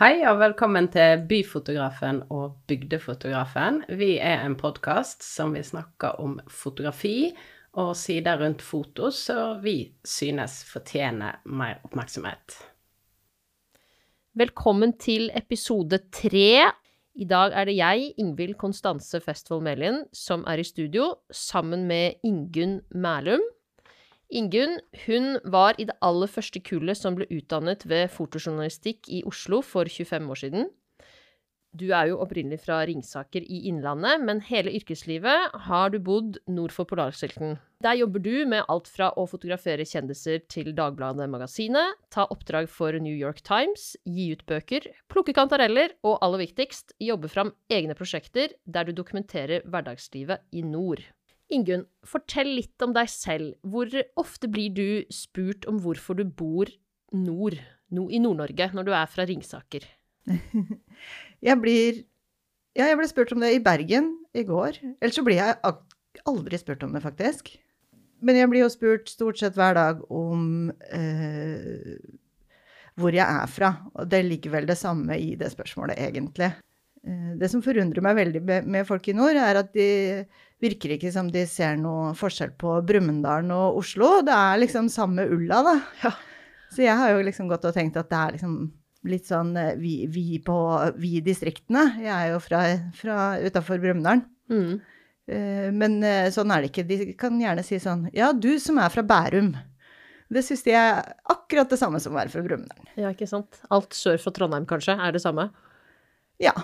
Hei og velkommen til Byfotografen og Bygdefotografen. Vi er en podkast som vil snakke om fotografi og sider rundt foto som vi synes fortjener mer oppmerksomhet. Velkommen til episode tre. I dag er det jeg, Ingvild Konstanse Festvold Melin, som er i studio sammen med Ingunn Mælum. Ingunn hun var i det aller første kullet som ble utdannet ved fotojournalistikk i Oslo for 25 år siden. Du er jo opprinnelig fra Ringsaker i Innlandet, men hele yrkeslivet har du bodd nord for Polarsilten. Der jobber du med alt fra å fotografere kjendiser til Dagbladet Magasinet, ta oppdrag for New York Times, gi ut bøker, plukke kantareller og aller viktigst, jobbe fram egne prosjekter der du dokumenterer hverdagslivet i nord. Ingunn, fortell litt om deg selv. Hvor ofte blir du spurt om hvorfor du bor nord, no, i Nord-Norge, når du er fra Ringsaker? Jeg blir Ja, jeg ble spurt om det i Bergen i går. Ellers så blir jeg aldri spurt om det, faktisk. Men jeg blir jo spurt stort sett hver dag om eh, hvor jeg er fra. Og det ligger vel det samme i det spørsmålet, egentlig. Eh, det som forundrer meg veldig med folk i nord, er at de virker ikke som de ser noe forskjell på Brumunddal og Oslo. Det er liksom samme ulla, da. Ja. Så jeg har jo liksom gått og tenkt at det er liksom litt sånn eh, vi, vi på vi distriktene. Jeg er jo fra, fra utafor Brumunddal. Mm. Uh, men uh, sånn er det ikke. De kan gjerne si sånn Ja, du som er fra Bærum. Det syns de er akkurat det samme som å være fra Brumunddal. Ja, ikke sant. Alt sør for Trondheim, kanskje, er det samme? Ja.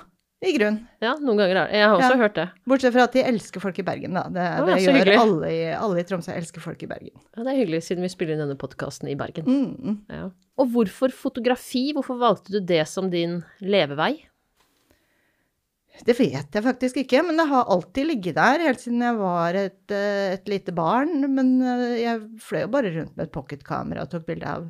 I grunn. Ja, noen ganger er det. Jeg har også ja. hørt det. Bortsett fra at de elsker folk i Bergen, da. Det, oh, det gjør alle i, alle i, Tromsø elsker folk i Bergen. Ja, det er hyggelig, siden vi spiller inn denne podkasten i Bergen. Mm. Ja. Og hvorfor fotografi? Hvorfor valgte du det som din levevei? Det vet jeg faktisk ikke, men det har alltid ligget der helt siden jeg var et, eh, et lite barn. Men eh, jeg fløy jo bare rundt med et pocketkamera og tok bilde av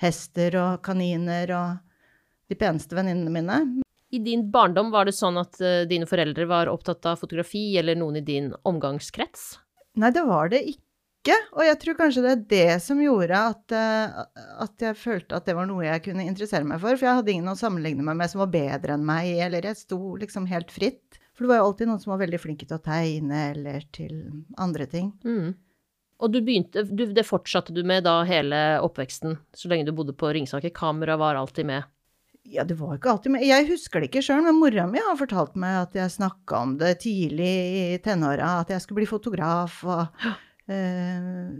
hester og kaniner og de peneste venninnene mine. I din barndom, var det sånn at uh, dine foreldre var opptatt av fotografi, eller noen i din omgangskrets? Nei, det var det ikke. Og jeg tror kanskje det er det som gjorde at, uh, at jeg følte at det var noe jeg kunne interessere meg for. For jeg hadde ingen å sammenligne meg med som var bedre enn meg, eller jeg sto liksom helt fritt. For det var jo alltid noen som var veldig flinke til å tegne, eller til andre ting. Mm. Og du begynte, du, det fortsatte du med da hele oppveksten, så lenge du bodde på Ringsaker? Kamera var alltid med? Ja, det var ikke alltid men Jeg husker det ikke sjøl, men mora mi har fortalt meg at jeg snakka om det tidlig i tenåra, at jeg skulle bli fotograf og uh,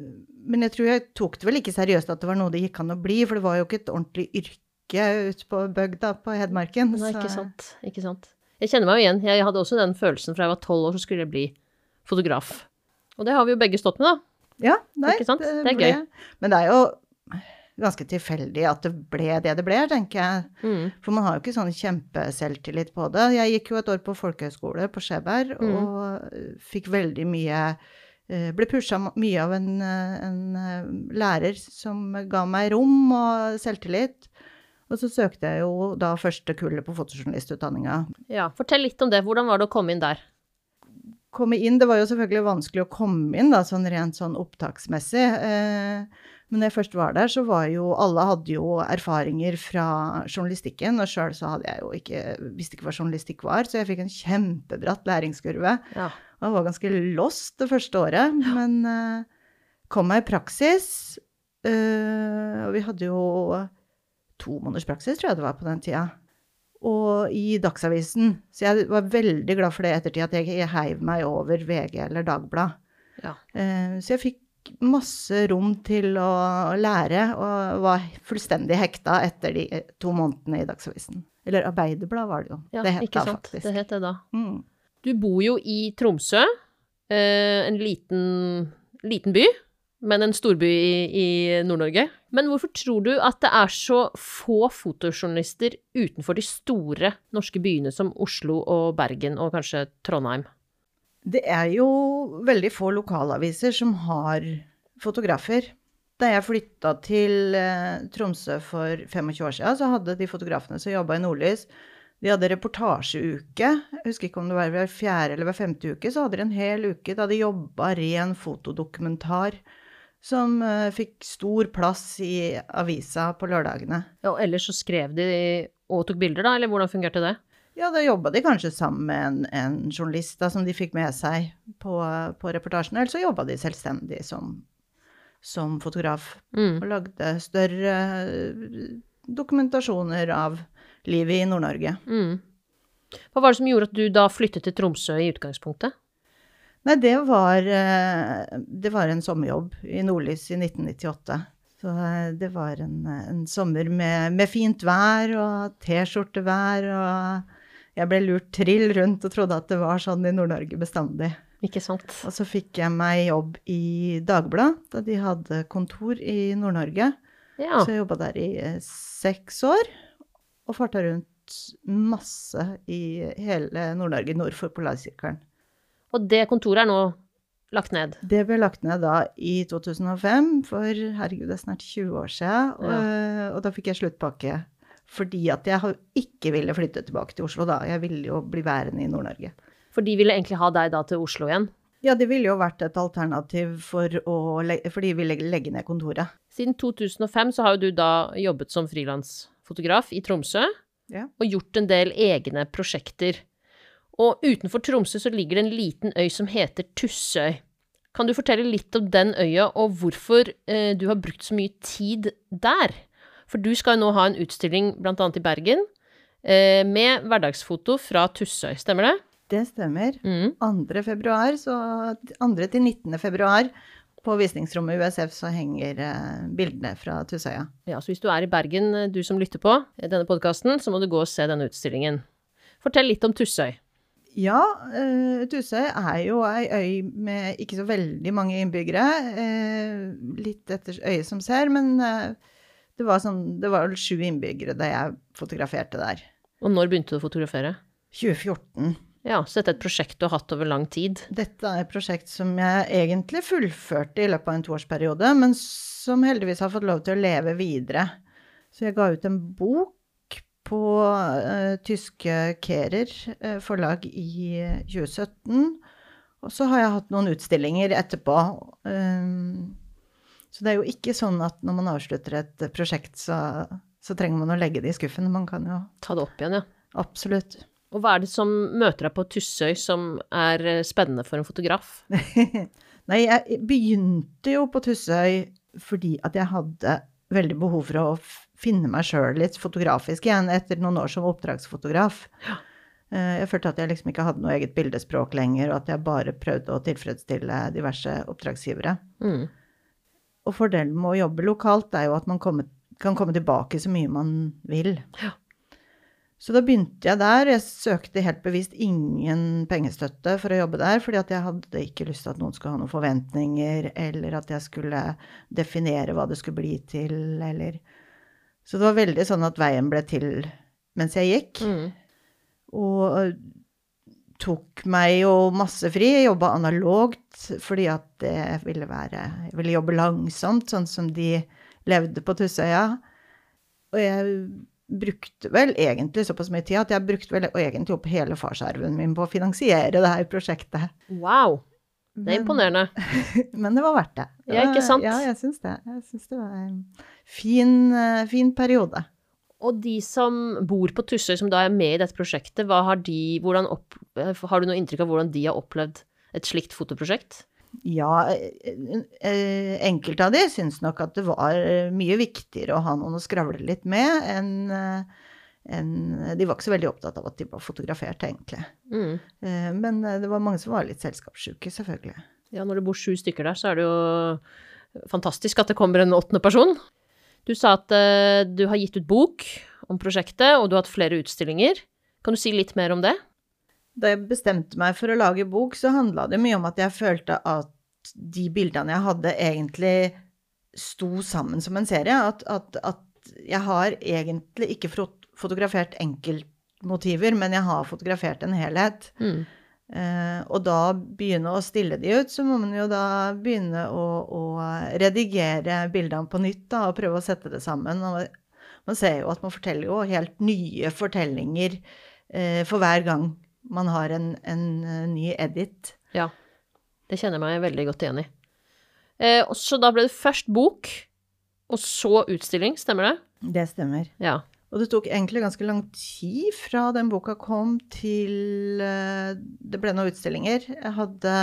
Men jeg tror jeg tok det vel ikke seriøst at det var noe det gikk an å bli, for det var jo ikke et ordentlig yrke ute på bygda på Hedmarken. Nei, ikke sant. Ikke sant. Jeg kjenner meg jo igjen. Jeg hadde også den følelsen fra jeg var tolv år, så skulle jeg bli fotograf. Og det har vi jo begge stått med, da. Ja, nei, Ikke det, det er gøy. Men det er jo ganske tilfeldig at det ble det det ble, tenker jeg. Mm. For man har jo ikke sånn kjempeselvtillit på det. Jeg gikk jo et år på folkehøyskole på Skjeberg mm. og fikk veldig mye eh, ble pusha mye av en, en, eh, lærer som ga meg rom og selvtillit. Og så søkte jeg jo da første kullet på fotojournalistutdanninga. Ja, Fortell litt om det. Hvordan var det å komme inn der? Komme inn, Det var jo selvfølgelig vanskelig å komme inn, da, sånn rent sånn opptaksmessig. Eh, men når jeg først var der, så var jo alle hadde jo erfaringer fra journalistikken. Og sjøl så hadde jeg jo ikke visste ikke hva journalistikk var, så jeg fikk en kjempebratt læringskurve. Ja. Og jeg var ganske lost det første året. Men uh, kom meg i praksis. Uh, og vi hadde jo to måneders praksis, tror jeg det var på den tida. Og i Dagsavisen. Så jeg var veldig glad for det i ettertid, at jeg, heiv meg over VG eller Dagbladet. Ja. Uh, så jeg fikk masse rom til å lære, og var fullstendig hekta etter de to månedene i Dagsavisen. Eller Arbeiderbladet var det jo. Ja, det het da, faktisk. Det het det da. Mm. Du bor jo i Tromsø, eh, en liten, liten by, men en storby i, i Nord-Norge. Men hvorfor tror du at det er så få fotojournalister utenfor de store norske byene som Oslo og Bergen og kanskje Trondheim? Det er jo veldig få lokalaviser som har fotografer. Da jeg flytta til eh, Tromsø for 25 år siden, så hadde de fotografene som jobba i Nordlys, de hadde reportasjeuke. Jeg husker ikke om det var hver fjerde eller hver femte uke. Så hadde de en hel uke da de jobba ren fotodokumentar som eh, fikk stor plass i avisa på lørdagene. Og ellers så skrev de og tok bilder, da, eller hvordan fungerte det? Ja, da jobba de kanskje sammen med en, en journalist da, som de fikk med seg på, på reportasjen, eller så jobba de selvstendig som, som fotograf. Mm. Og lagde større eh, dokumentasjoner av livet i Nord-Norge. Mm. Hva var det som gjorde at du da flyttet til Tromsø i utgangspunktet? Nei, det var, eh, det var en sommerjobb i Nordlys i 1998. Så eh, det var en, en sommer med, med fint vær og T-skjortevær, og jeg ble lurt trill rundt og trodde at det var sånn i Nord-Norge bestandig. Ikke sant? Og så fikk jeg meg jobb i Dagbladet, da de hadde kontor i Nord-Norge. Ja. Så jeg jobba der i eh, seks år, og farta rundt masse i hele Nord-Norge nord for Polarsirkelen. Og det kontoret er nå lagt ned. Det ble lagt ned da i 2005, for herregud, det er snart 20 år siden. Og, og da fikk jeg sluttpakke. Fordi at jeg ikke ville flytte tilbake til Oslo da. Jeg ville jo bli værende i Nord-Norge. For de ville egentlig ha deg da til Oslo igjen. Ja, det ville jo vært et alternativ for, å, for de ville legge ned kontoret. Siden 2005 så har jo du da jobbet som frilansfotograf i Tromsø, Ja. og gjort en del egne prosjekter. Og utenfor Tromsø så ligger det en liten øy som heter Tussøy. Kan du fortelle litt om den øya, og hvorfor eh, du har brukt så mye tid der? For du skal jo nå ha en utstilling annet i Bergen, eh, med hverdagsfoto fra Tussøy, stemmer det? Det stemmer. Mm. 2. februar, så 2. til 19. februar på visningsrommet USF så henger eh, bildene fra Tussøya. Ja, så hvis du er i Bergen, eh, du som lytter på denne podkasten, så må du gå og se denne utstillingen. Fortell litt om Tussøy. Ja, uh, Tussøy er jo ei øy med ikke så veldig mange innbyggere. Uh, litt etter øyet som ser, men eh, det var sånn, det var vel sju innbyggere da jeg fotograferte der. Og når begynte du å fotografere? 2014. Ja, så dette er et prosjekt du har hatt over lang tid. Dette er et prosjekt som jeg egentlig fullførte i løpet av en toårsperiode, men som heldigvis har fått lov til å leve videre. Så jeg ga ut en bok på uh, tyske Kerer uh, forlag i 2017. Og så har jeg hatt noen utstillinger etterpå. Um, så det er jo ikke sånn at når man avslutter et prosjekt, så, så trenger man å legge det i skuffen. Man kan jo Ta det opp igjen, ja. absolutt Og hva er det som møter deg på Tussøy som er eh, spennende for en fotograf? Nei, jeg begynte jo på Tussøy fordi at jeg hadde veldig behov for å finne meg sjøl litt fotografisk igjen etter noen år som oppdragsfotograf. Ja. Jeg følte at jeg liksom ikke hadde noe eget bildespråk lenger, og at jeg bare prøvde å tilfredsstille diverse oppdragsgivere. Mm. Og fordelen med å jobbe lokalt er jo at man komme, kan komme tilbake så mye man vil. Ja. Så da begynte jeg der. Jeg søkte helt bevisst ingen pengestøtte for å jobbe der, fordi at jeg hadde ikke lyst til at noen skulle ha noen forventninger, eller at jeg skulle definere hva det skulle bli til, eller Så det var veldig sånn at veien ble til mens jeg gikk. Mm. Og tok meg jo masse fri. Jeg jobba analogt fordi at det ville være Jeg ville jobbe langsomt, sånn som de levde på Tussøya. Og jeg brukte vel egentlig såpass mye tid at jeg brukte vel egentlig opp hele farsarven min på å finansiere det her prosjektet. Wow! Det er imponerende. Men det var verdt det. det Ja, ikke sant? Ja, jeg syns det. Jeg syns det var en fin, eh, fin periode. Og de som bor på Tussøy, som da er med i dette prosjektet, har de opp, eh, Har du noe inntrykk av hvordan de har opplevd et slikt fotoprosjekt? Ja, eh, eh, enkelte av de syns nok at det var mye viktigere å ha noen å skravle litt med enn en, De var ikke så veldig opptatt av at de var fotografert, egentlig. Mm. Men det var mange som var litt selskapssjuke, selvfølgelig. Ja, når det bor sju stykker der, så er det jo fantastisk at det kommer en åttende person. Du sa at uh, du har gitt ut bok om prosjektet, og du har hatt flere utstillinger. Kan du si litt mer om det? Da jeg bestemte meg for å lage bok, så handla det mye om at jeg følte at de bildene jeg hadde, egentlig sto sammen som en serie. At, at, at jeg har egentlig ikke fot- fotografert enkeltmotiver, men jeg har fotografert en helhet. Mm. Eh, og da begynne å stille de ut, så må man jo da begynne å, å redigere bildene på nytt da, og prøve å sette det sammen. Og man ser jo at man forteller jo helt nye fortellinger eh, for hver gang man har en, en eh, ny edit. Ja. Det kjenner jeg meg veldig godt igjen i. Eh, så da ble det først bok, og så utstilling, stemmer det? Det stemmer. Ja. Og det tok egentlig ganske lang tid fra den boka kom til eh, det ble noen utstillinger. Jeg hadde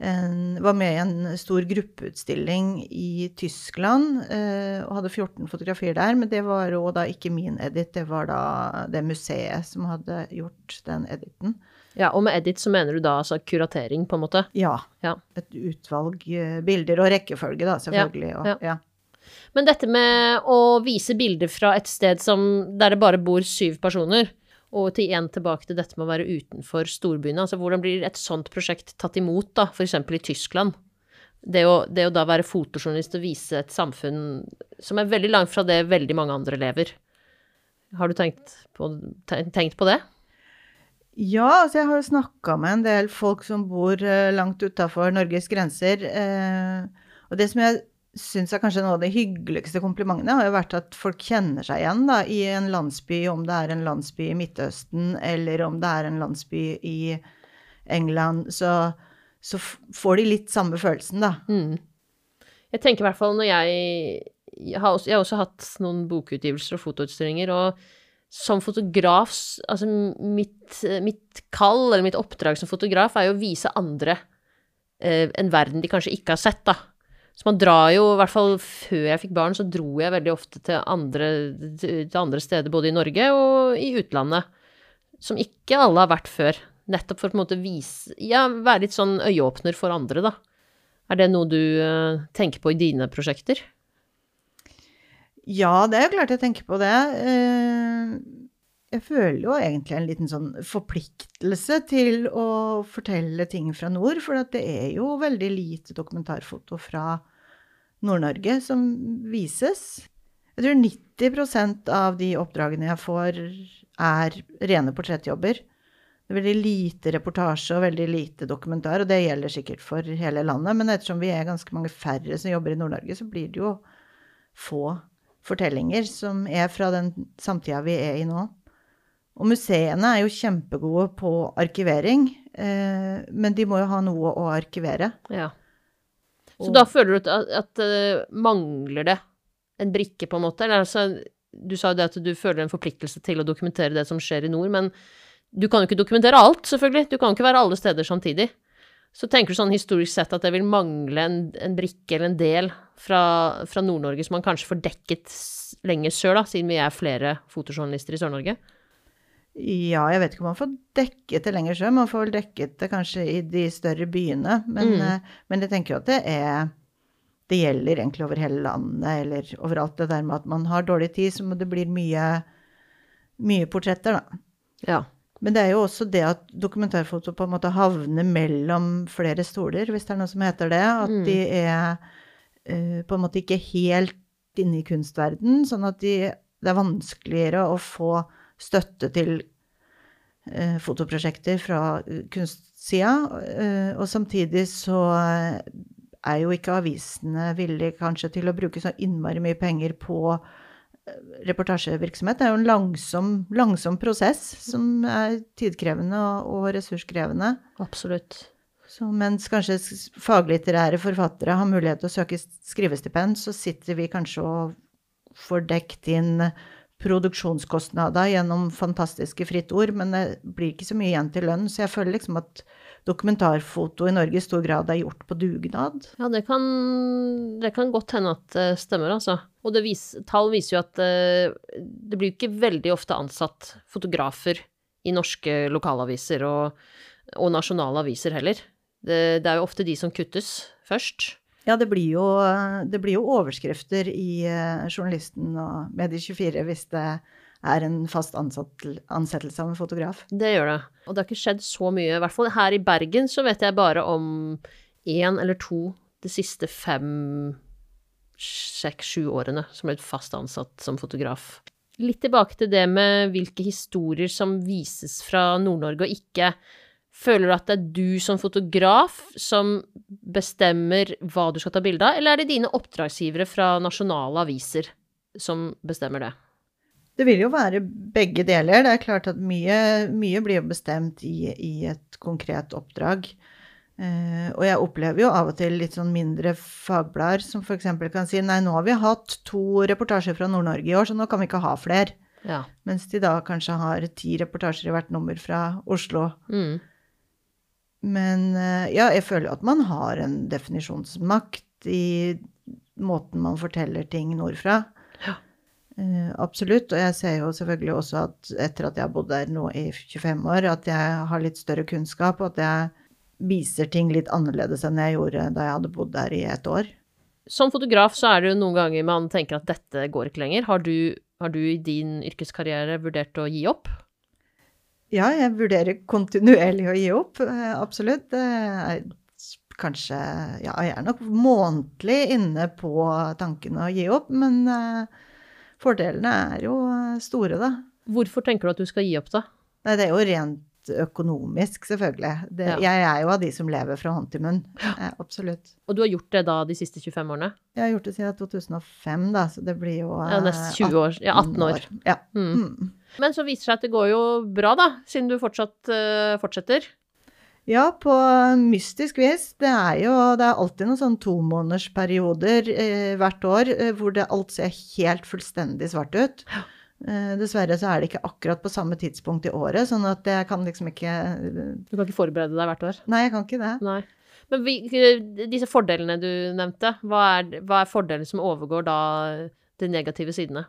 en, var med i en stor gruppeutstilling i Tyskland eh, og hadde 14 fotografier der. Men det var jo da ikke min edit, det var da det museet som hadde gjort den editen. ja. Og med edit så mener du da altså kuratering, på en måte? Ja. Ja. Et utvalg eh, bilder og rekkefølge, da, selvfølgelig. og, ja. Men dette med å vise bilder fra et sted som, der det bare bor syv personer, og til igjen tilbake til dette med å være utenfor storbyene, altså hvordan blir et sånt prosjekt tatt imot, da, eksempel i Tyskland? Det å, det å da være fotojournalist og vise et samfunn som er veldig langt fra det veldig mange andre lever. Har du tenkt på, tenkt på det? Ja, altså jeg har jo snakka med en del folk som bor eh, langt utafor Norges grenser. Eh, og det som jeg syns jeg kanskje noe av de hyggeligste komplimentene, har jo vært at folk kjenner seg igjen da, i en landsby, om det er en landsby i Midtøsten, eller om det er en landsby i England. Så, så får de litt samme følelsen, da. Mm. Jeg tenker i hvert fall når jeg jeg har, også, jeg har også hatt noen bokutgivelser og fotoutstillinger, og som fotograf Altså mitt, mitt kall, eller mitt oppdrag som fotograf, er jo å vise andre eh, en verden de kanskje ikke har sett, da. Så man drar jo, i hvert fall før jeg fikk barn, så dro jeg veldig ofte til andre, til andre steder, både i Norge og i utlandet, som ikke alle har vært før. Nettopp for å på en måte vise Ja, være litt sånn øyeåpner for andre, da. Er det noe du uh, tenker på i dine prosjekter? Ja, det er jo klart jeg tenker på det. Eh, Jeg føler jo egentlig en liten sånn forpliktelse til å fortelle ting fra nord, for det er jo veldig lite dokumentarfoto fra Nord-Norge som vises. Jeg tror 90% av de oppdragene jeg får, er rene portrettjobber. Det er veldig lite reportasje og veldig lite dokumentar, og det gjelder sikkert for hele landet. Men ettersom vi er ganske mange færre som jobber i Nord-Norge, så blir det jo få fortellinger som er fra den samtida vi er i nå. Og museene er jo kjempegode på arkivering, eh, men de må jo ha noe å arkivere. Ja. Så Og- da føler du at, at uh, mangler det en brikke, på en måte? Eller altså, du sa jo det at du føler en forpliktelse til å dokumentere det som skjer i nord, men du kan jo ikke dokumentere alt, selvfølgelig. Du kan jo ikke være alle steder samtidig. Så tenker du sånn historisk sett at det vil mangle en, en brikke eller en del fra, fra Nord-Norge som man kanskje får dekket lenger sør, da, siden vi er flere fotojournalister i Sør-Norge? Ja, jeg vet ikke om man får dekket det lenger sjøl, man får vel dekket det kanskje i de større byene. Men, Mm. eh, men jeg tenker jo at det er Det gjelder egentlig over hele landet, eller overalt det der med at man har dårlig tid, så det blir mye, mye portretter, da. Ja. Men det er jo også det at dokumentarfoto på en måte havner mellom flere stoler, hvis det er noe som heter det. At Mm. de er uh, på en måte ikke helt inne i kunstverden, sånn at de, det er vanskeligere å få støtte til eh, fotoprosjekter fra eh, kunstsida. Eh, og samtidig så er jo ikke avisene villige kanskje til å bruke så innmari mye penger på reportasjevirksomhet. Det er jo en langsom, langsom prosess som er tidkrevende og ressurskrevende. Absolutt. Så mens kanskje faglitterære forfattere har mulighet til å søke skrivestipend, så sitter vi kanskje og får dekt inn produksjonskostnader gjennom fantastiske fritt ord, men det blir ikke så mye igjen til lønn. Så jeg føler liksom at dokumentarfoto i Norge i stor grad er gjort på dugnad. Ja, det kan, det kan godt hende at det stemmer, altså. Og vis, tall viser jo at eh, det blir ikke veldig ofte ansatt fotografer i norske lokalaviser og, og nasjonale aviser heller. Det, det er jo ofte de som kuttes først. Ja, det blir jo, det blir jo overskrifter i eh, Journalisten og Medie24 hvis det er en fast ansatt, ansettelse av en fotograf. Det gjør det. Og det har ikke skjedd så mye. I hvert fall her i Bergen så vet jeg bare om én eller to de siste fem, seks, sju årene som ble fast ansatt som fotograf. Litt tilbake til det med hvilke historier som vises fra Nord-Norge og ikke. Føler du at det er du som fotograf som bestemmer hva du skal ta bilde av, eller er det dine oppdragsgivere fra nasjonale aviser som bestemmer det? Det vil jo være begge deler. Det er klart at mye, mye blir jo bestemt i, i et konkret oppdrag. Eh, og jeg opplever jo av og til litt sånn mindre fagblader som f.eks. kan si nei, nå har vi hatt to reportasjer fra Nord-Norge i år, så nå kan vi ikke ha flere. Ja. Mens de da kanskje har ti reportasjer i hvert nummer fra Oslo. Mm. Men eh, ja, jeg føler at man har en definisjonsmakt i måten man forteller ting nordfra. Ja. Eh, absolutt. Og jeg ser jo selvfølgelig også at etter at jeg har bodd der nå i 25 år, at jeg har litt større kunnskap, og at jeg viser ting litt annerledes enn jeg gjorde da jeg hadde bodd der i et år. Som fotograf så er det jo noen ganger man tenker at dette går ikke lenger. Har du, har du i din yrkeskarriere vurdert å gi opp? Ja, jeg vurderer kontinuerlig å gi opp, eh, absolutt. Kanskje Ja, jeg er nok månedlig inne på tanken å gi opp, men eh, fordelene er jo eh, store, da. Hvorfor tenker du at du skal gi opp, da? Nei, det er jo rent økonomisk, selvfølgelig. Det, Ja. Jeg er jo av de som lever fra hånd til munn. Eh, absolutt. Og du har gjort det da de siste 25 årene? Jeg har gjort det siden 2005, da, så det blir jo Ja, nesten 20 år. Ja, 18 år. Ja. Mm. Mm. Men så viser det seg at det går jo bra, da, siden du fortsatt uh, fortsetter. Ja, på mystisk vis. Det er jo det er alltid noen sånn tomånedersperioder eh, hvert år eh, hvor det alt ser helt fullstendig svart ut. Eh, dessverre så er det ikke akkurat på samme tidspunkt i året, sånn at jeg kan liksom ikke Du kan ikke forberede deg hvert år. Nei, jeg kan ikke det. Nei. Men vi, disse fordelene du nevnte, hva er, hva er fordelen som overgår da de negative sidene?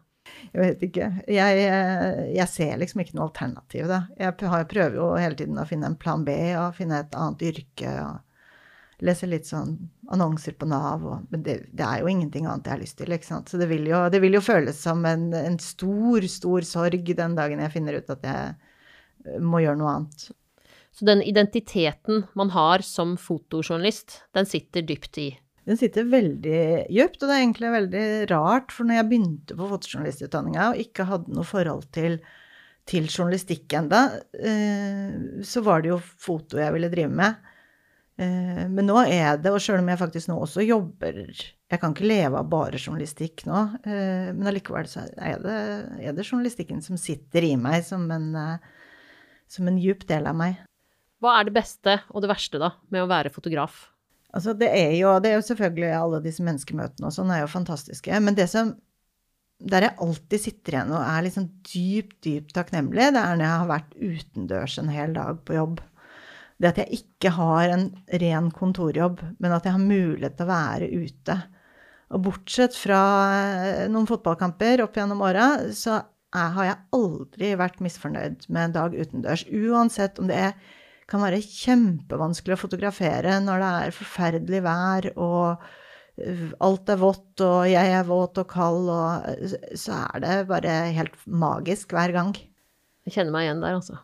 Jeg vet ikke. Jeg, eh, jeg ser liksom ikke noe alternativ, da. Jeg prøver jo hele tiden å finne en plan B og finne et annet yrke. og Lese litt sånn annonser på Nav, og, men det, det er jo ingenting annet jeg har lyst til. ikke sant? Så det vil jo, det vil jo føles som en, en stor, stor sorg den dagen jeg finner ut at jeg eh, må gjøre noe annet. Så den identiteten man har som fotojournalist, den sitter dypt i. Den sitter veldig dypt, og det er egentlig veldig rart, for når jeg begynte på fotojournalistutdanninga og ikke hadde noe forhold til, til journalistikk enda, eh, så var det jo foto jeg ville drive med. Eh, men nå er det, og sjøl om jeg faktisk nå også jobber Jeg kan ikke leve av bare journalistikk nå, eh, men allikevel så er det, er det journalistikken som sitter i meg som en, eh, som en djup del av meg. Hva er det beste og det verste, da, med å være fotograf? Altså, det er jo, det er jo selvfølgelig alle disse menneskemøtene og sånn er jo fantastiske. Men det som Der jeg alltid sitter igjen og er liksom dypt, dypt takknemlig, det er når jeg har vært utendørs en hel dag på jobb. Det at jeg ikke har en ren kontorjobb, men at jeg har mulighet til å være ute. Og bortsett fra eh, noen fotballkamper opp gjennom åra, så er, har jeg aldri vært misfornøyd med en dag utendørs. Uansett om det er kan være kjempevanskelig å fotografere når det er forferdelig vær og øh, alt er vått og jeg er våt og kald, og øh, så er det bare helt magisk hver gang. Jeg kjenner meg igjen der, altså.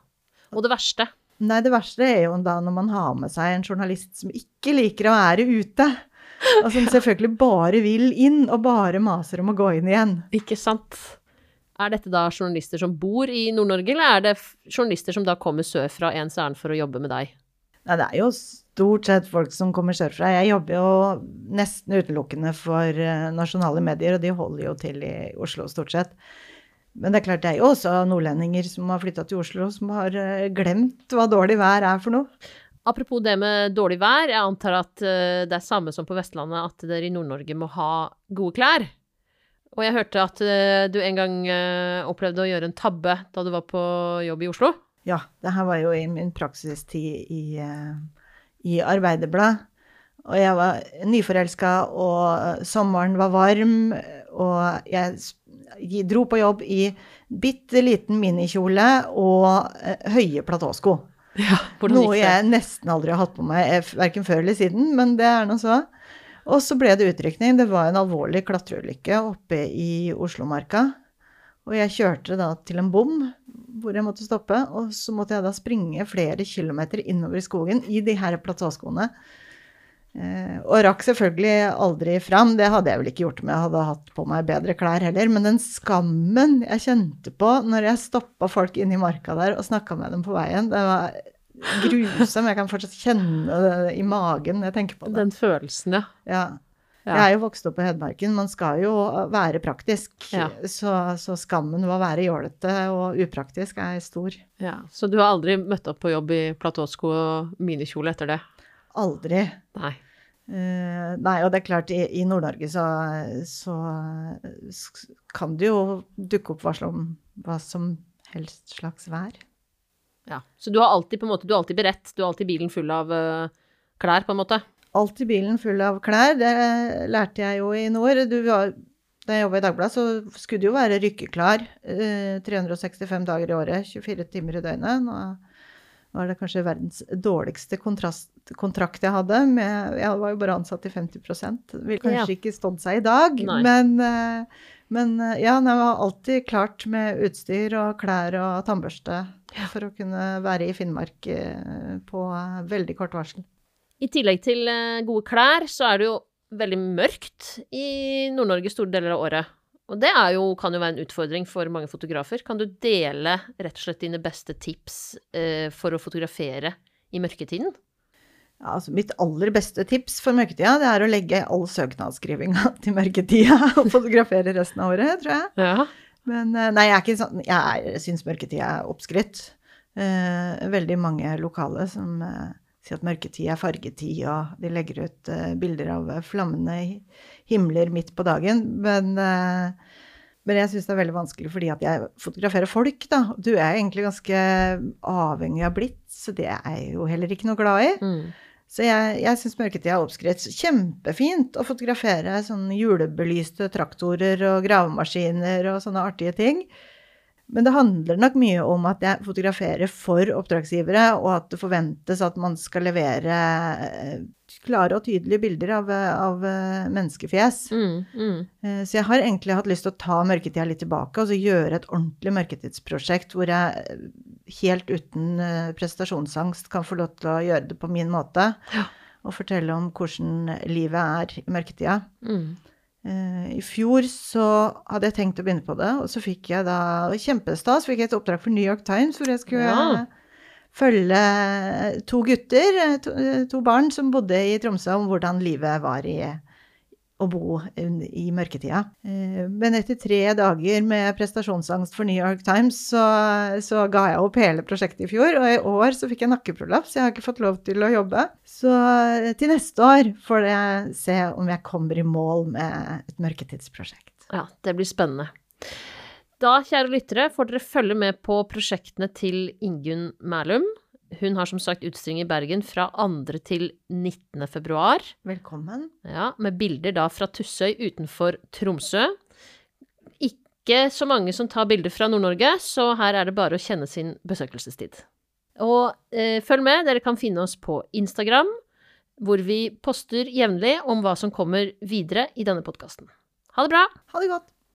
Og det verste. Nei, det verste er jo da når man har med seg en journalist som ikke liker å være ute. Og som selvfølgelig bare vil inn, og bare maser om å gå inn igjen. Ikke sant? Er dette da journalister som bor i Nord-Norge, eller er det journalister som da kommer sørfra ens ærend for å jobbe med deg? Nei, det er jo stort sett folk som kommer sørfra. Jeg jobber jo nesten utelukkende for eh, nasjonale medier, og de holder jo til i Oslo stort sett. Men det er klart, det er jo også nordlendinger som har flytta til Oslo, som har eh, glemt hva dårlig vær er for noe. Apropos det med dårlig vær, jeg antar at eh, det er samme som på Vestlandet, at dere i Nord-Norge må ha gode klær. Og jeg hørte at eh, du en gang opplevde å gjøre en tabbe da du var på jobb i Oslo. Ja, det her var jo i min praksistid i, i Arbeiderblad. Og jeg var nyforelska, og sommeren var varm, og jeg dro på jobb i bitte liten minikjole og eh, høye platåsko. Ja, Noe jeg nesten aldri har hatt på meg, verken før eller siden, men det er nå så. Og så ble det utrykning. Det var en alvorlig klatreulykke oppe i Oslomarka. Og jeg kjørte da til en bom hvor jeg måtte stoppe, og så måtte jeg da springe flere kilometer innover i skogen i de her platåskoene. Eh, og rakk selvfølgelig aldri fram. Det hadde jeg vel ikke gjort om jeg hadde hatt på meg bedre klær heller. Men den skammen jeg kjente på når jeg stoppa folk inne i marka der og snakka med dem på veien, det var grusom. Jeg kan fortsatt kjenne det i magen når jeg tenker på det. Den følelsen, ja. Ja. Ja. Jeg er jo vokst opp på Hedmarken. Man skal jo være praktisk. Ja. Så, så skammen ved å være jålete og upraktisk er stor. ja. Så du har aldri møtt opp på jobb i platåsko og minikjole etter det? Aldri. Nei. Eh, nei, og det er klart, i, i Nord-Norge så, så kan det jo dukke opp varsel om hva som helst slags vær. Ja. Så du har alltid på en måte, du er alltid beredt, du har alltid bilen full av uh, klær, på en måte? Alltid bilen full av klær, det lærte jeg jo i nord. Du da jeg jobba i Dagbladet, så skulle du jo være rykkeklar uh, 365 dager i året, 24 timer i døgnet. Nå var det kanskje verdens dårligste kontrast, kontrakt jeg hadde. Med, jeg var jo bare ansatt i 50 Ville kanskje Ja. ikke stått seg i dag, Nei. men, eh, men eh, ja, jeg var alltid klart med utstyr og klær og tannbørste for å kunne være i Finnmark eh, på veldig kort varsel. I tillegg til gode klær, så er det jo veldig mørkt i Nord-Norge store deler av året. Og det er jo, kan jo være en utfordring for mange fotografer. Kan du dele rett og slett dine beste tips eh, for å fotografere i mørketiden? Ja, altså mitt aller beste tips for mørketida, det er å legge all søknadsskrivinga til mørketida og fotografere resten av året, tror jeg. Ja. Men eh, nei, jeg er ikke sånn Jeg syns mørketida er oppskrytt. Eh, veldig mange lokale som eh, sier at mørketid er fargetid, og de legger ut uh, bilder av eh, flammende hi- himler midt på dagen. Men, uh, men jeg syns det er veldig vanskelig fordi at jeg fotograferer folk, da. Du er egentlig ganske avhengig av blitt, så det er jeg jo heller ikke noe glad i. Mm. Så jeg, jeg syns mørketid er oppskrytt. Kjempefint å fotografere sånne julebelyste traktorer og gravemaskiner og sånne artige ting. Men det handler nok mye om at jeg fotograferer for oppdragsgivere, og at det forventes at man skal levere eh, klare og tydelige bilder av, av eh, menneskefjes. Mm, mm. Eh, Så jeg har egentlig hatt lyst til å ta mørketida litt tilbake og så gjøre et ordentlig mørketidsprosjekt hvor jeg helt uten prestasjonsangst kan få lov til å gjøre det på min måte. Og fortelle om hvordan livet er i mørketida. Mm. Eh, I fjor så hadde jeg tenkt å begynne på det, og så fikk jeg da kjempestas, fikk jeg et oppdrag for New York Times hvor jeg skulle Ja. eh, følge to gutter, eh, to, eh, to barn som bodde i Tromsø, om hvordan livet var i å bo i mørketida. Eh, Men etter tre dager med prestasjonsangst for New York Times, så, så ga jeg opp hele prosjektet i fjor. Og i år så fikk jeg nakkeprolaps, jeg har ikke fått lov til å jobbe. Så eh, til neste år får jeg se om jeg kommer i mål med et mørketidsprosjekt. Ja, det blir spennende. Da, kjære lyttere, får dere følge med på prosjektene til Ingunn Mælum. Hun har som sagt utstilling i Bergen fra 2. til 19. februar. Velkommen. Ja, med bilder da fra Tussøy utenfor Tromsø. Ikke så mange som tar bilder fra Nord-Norge, så her er det bare å kjenne sin besøkelsestid. Og eh, følg med, dere kan finne oss på Instagram, hvor vi poster jevnlig om hva som kommer videre i denne podkasten. Ha det bra! Ha det godt.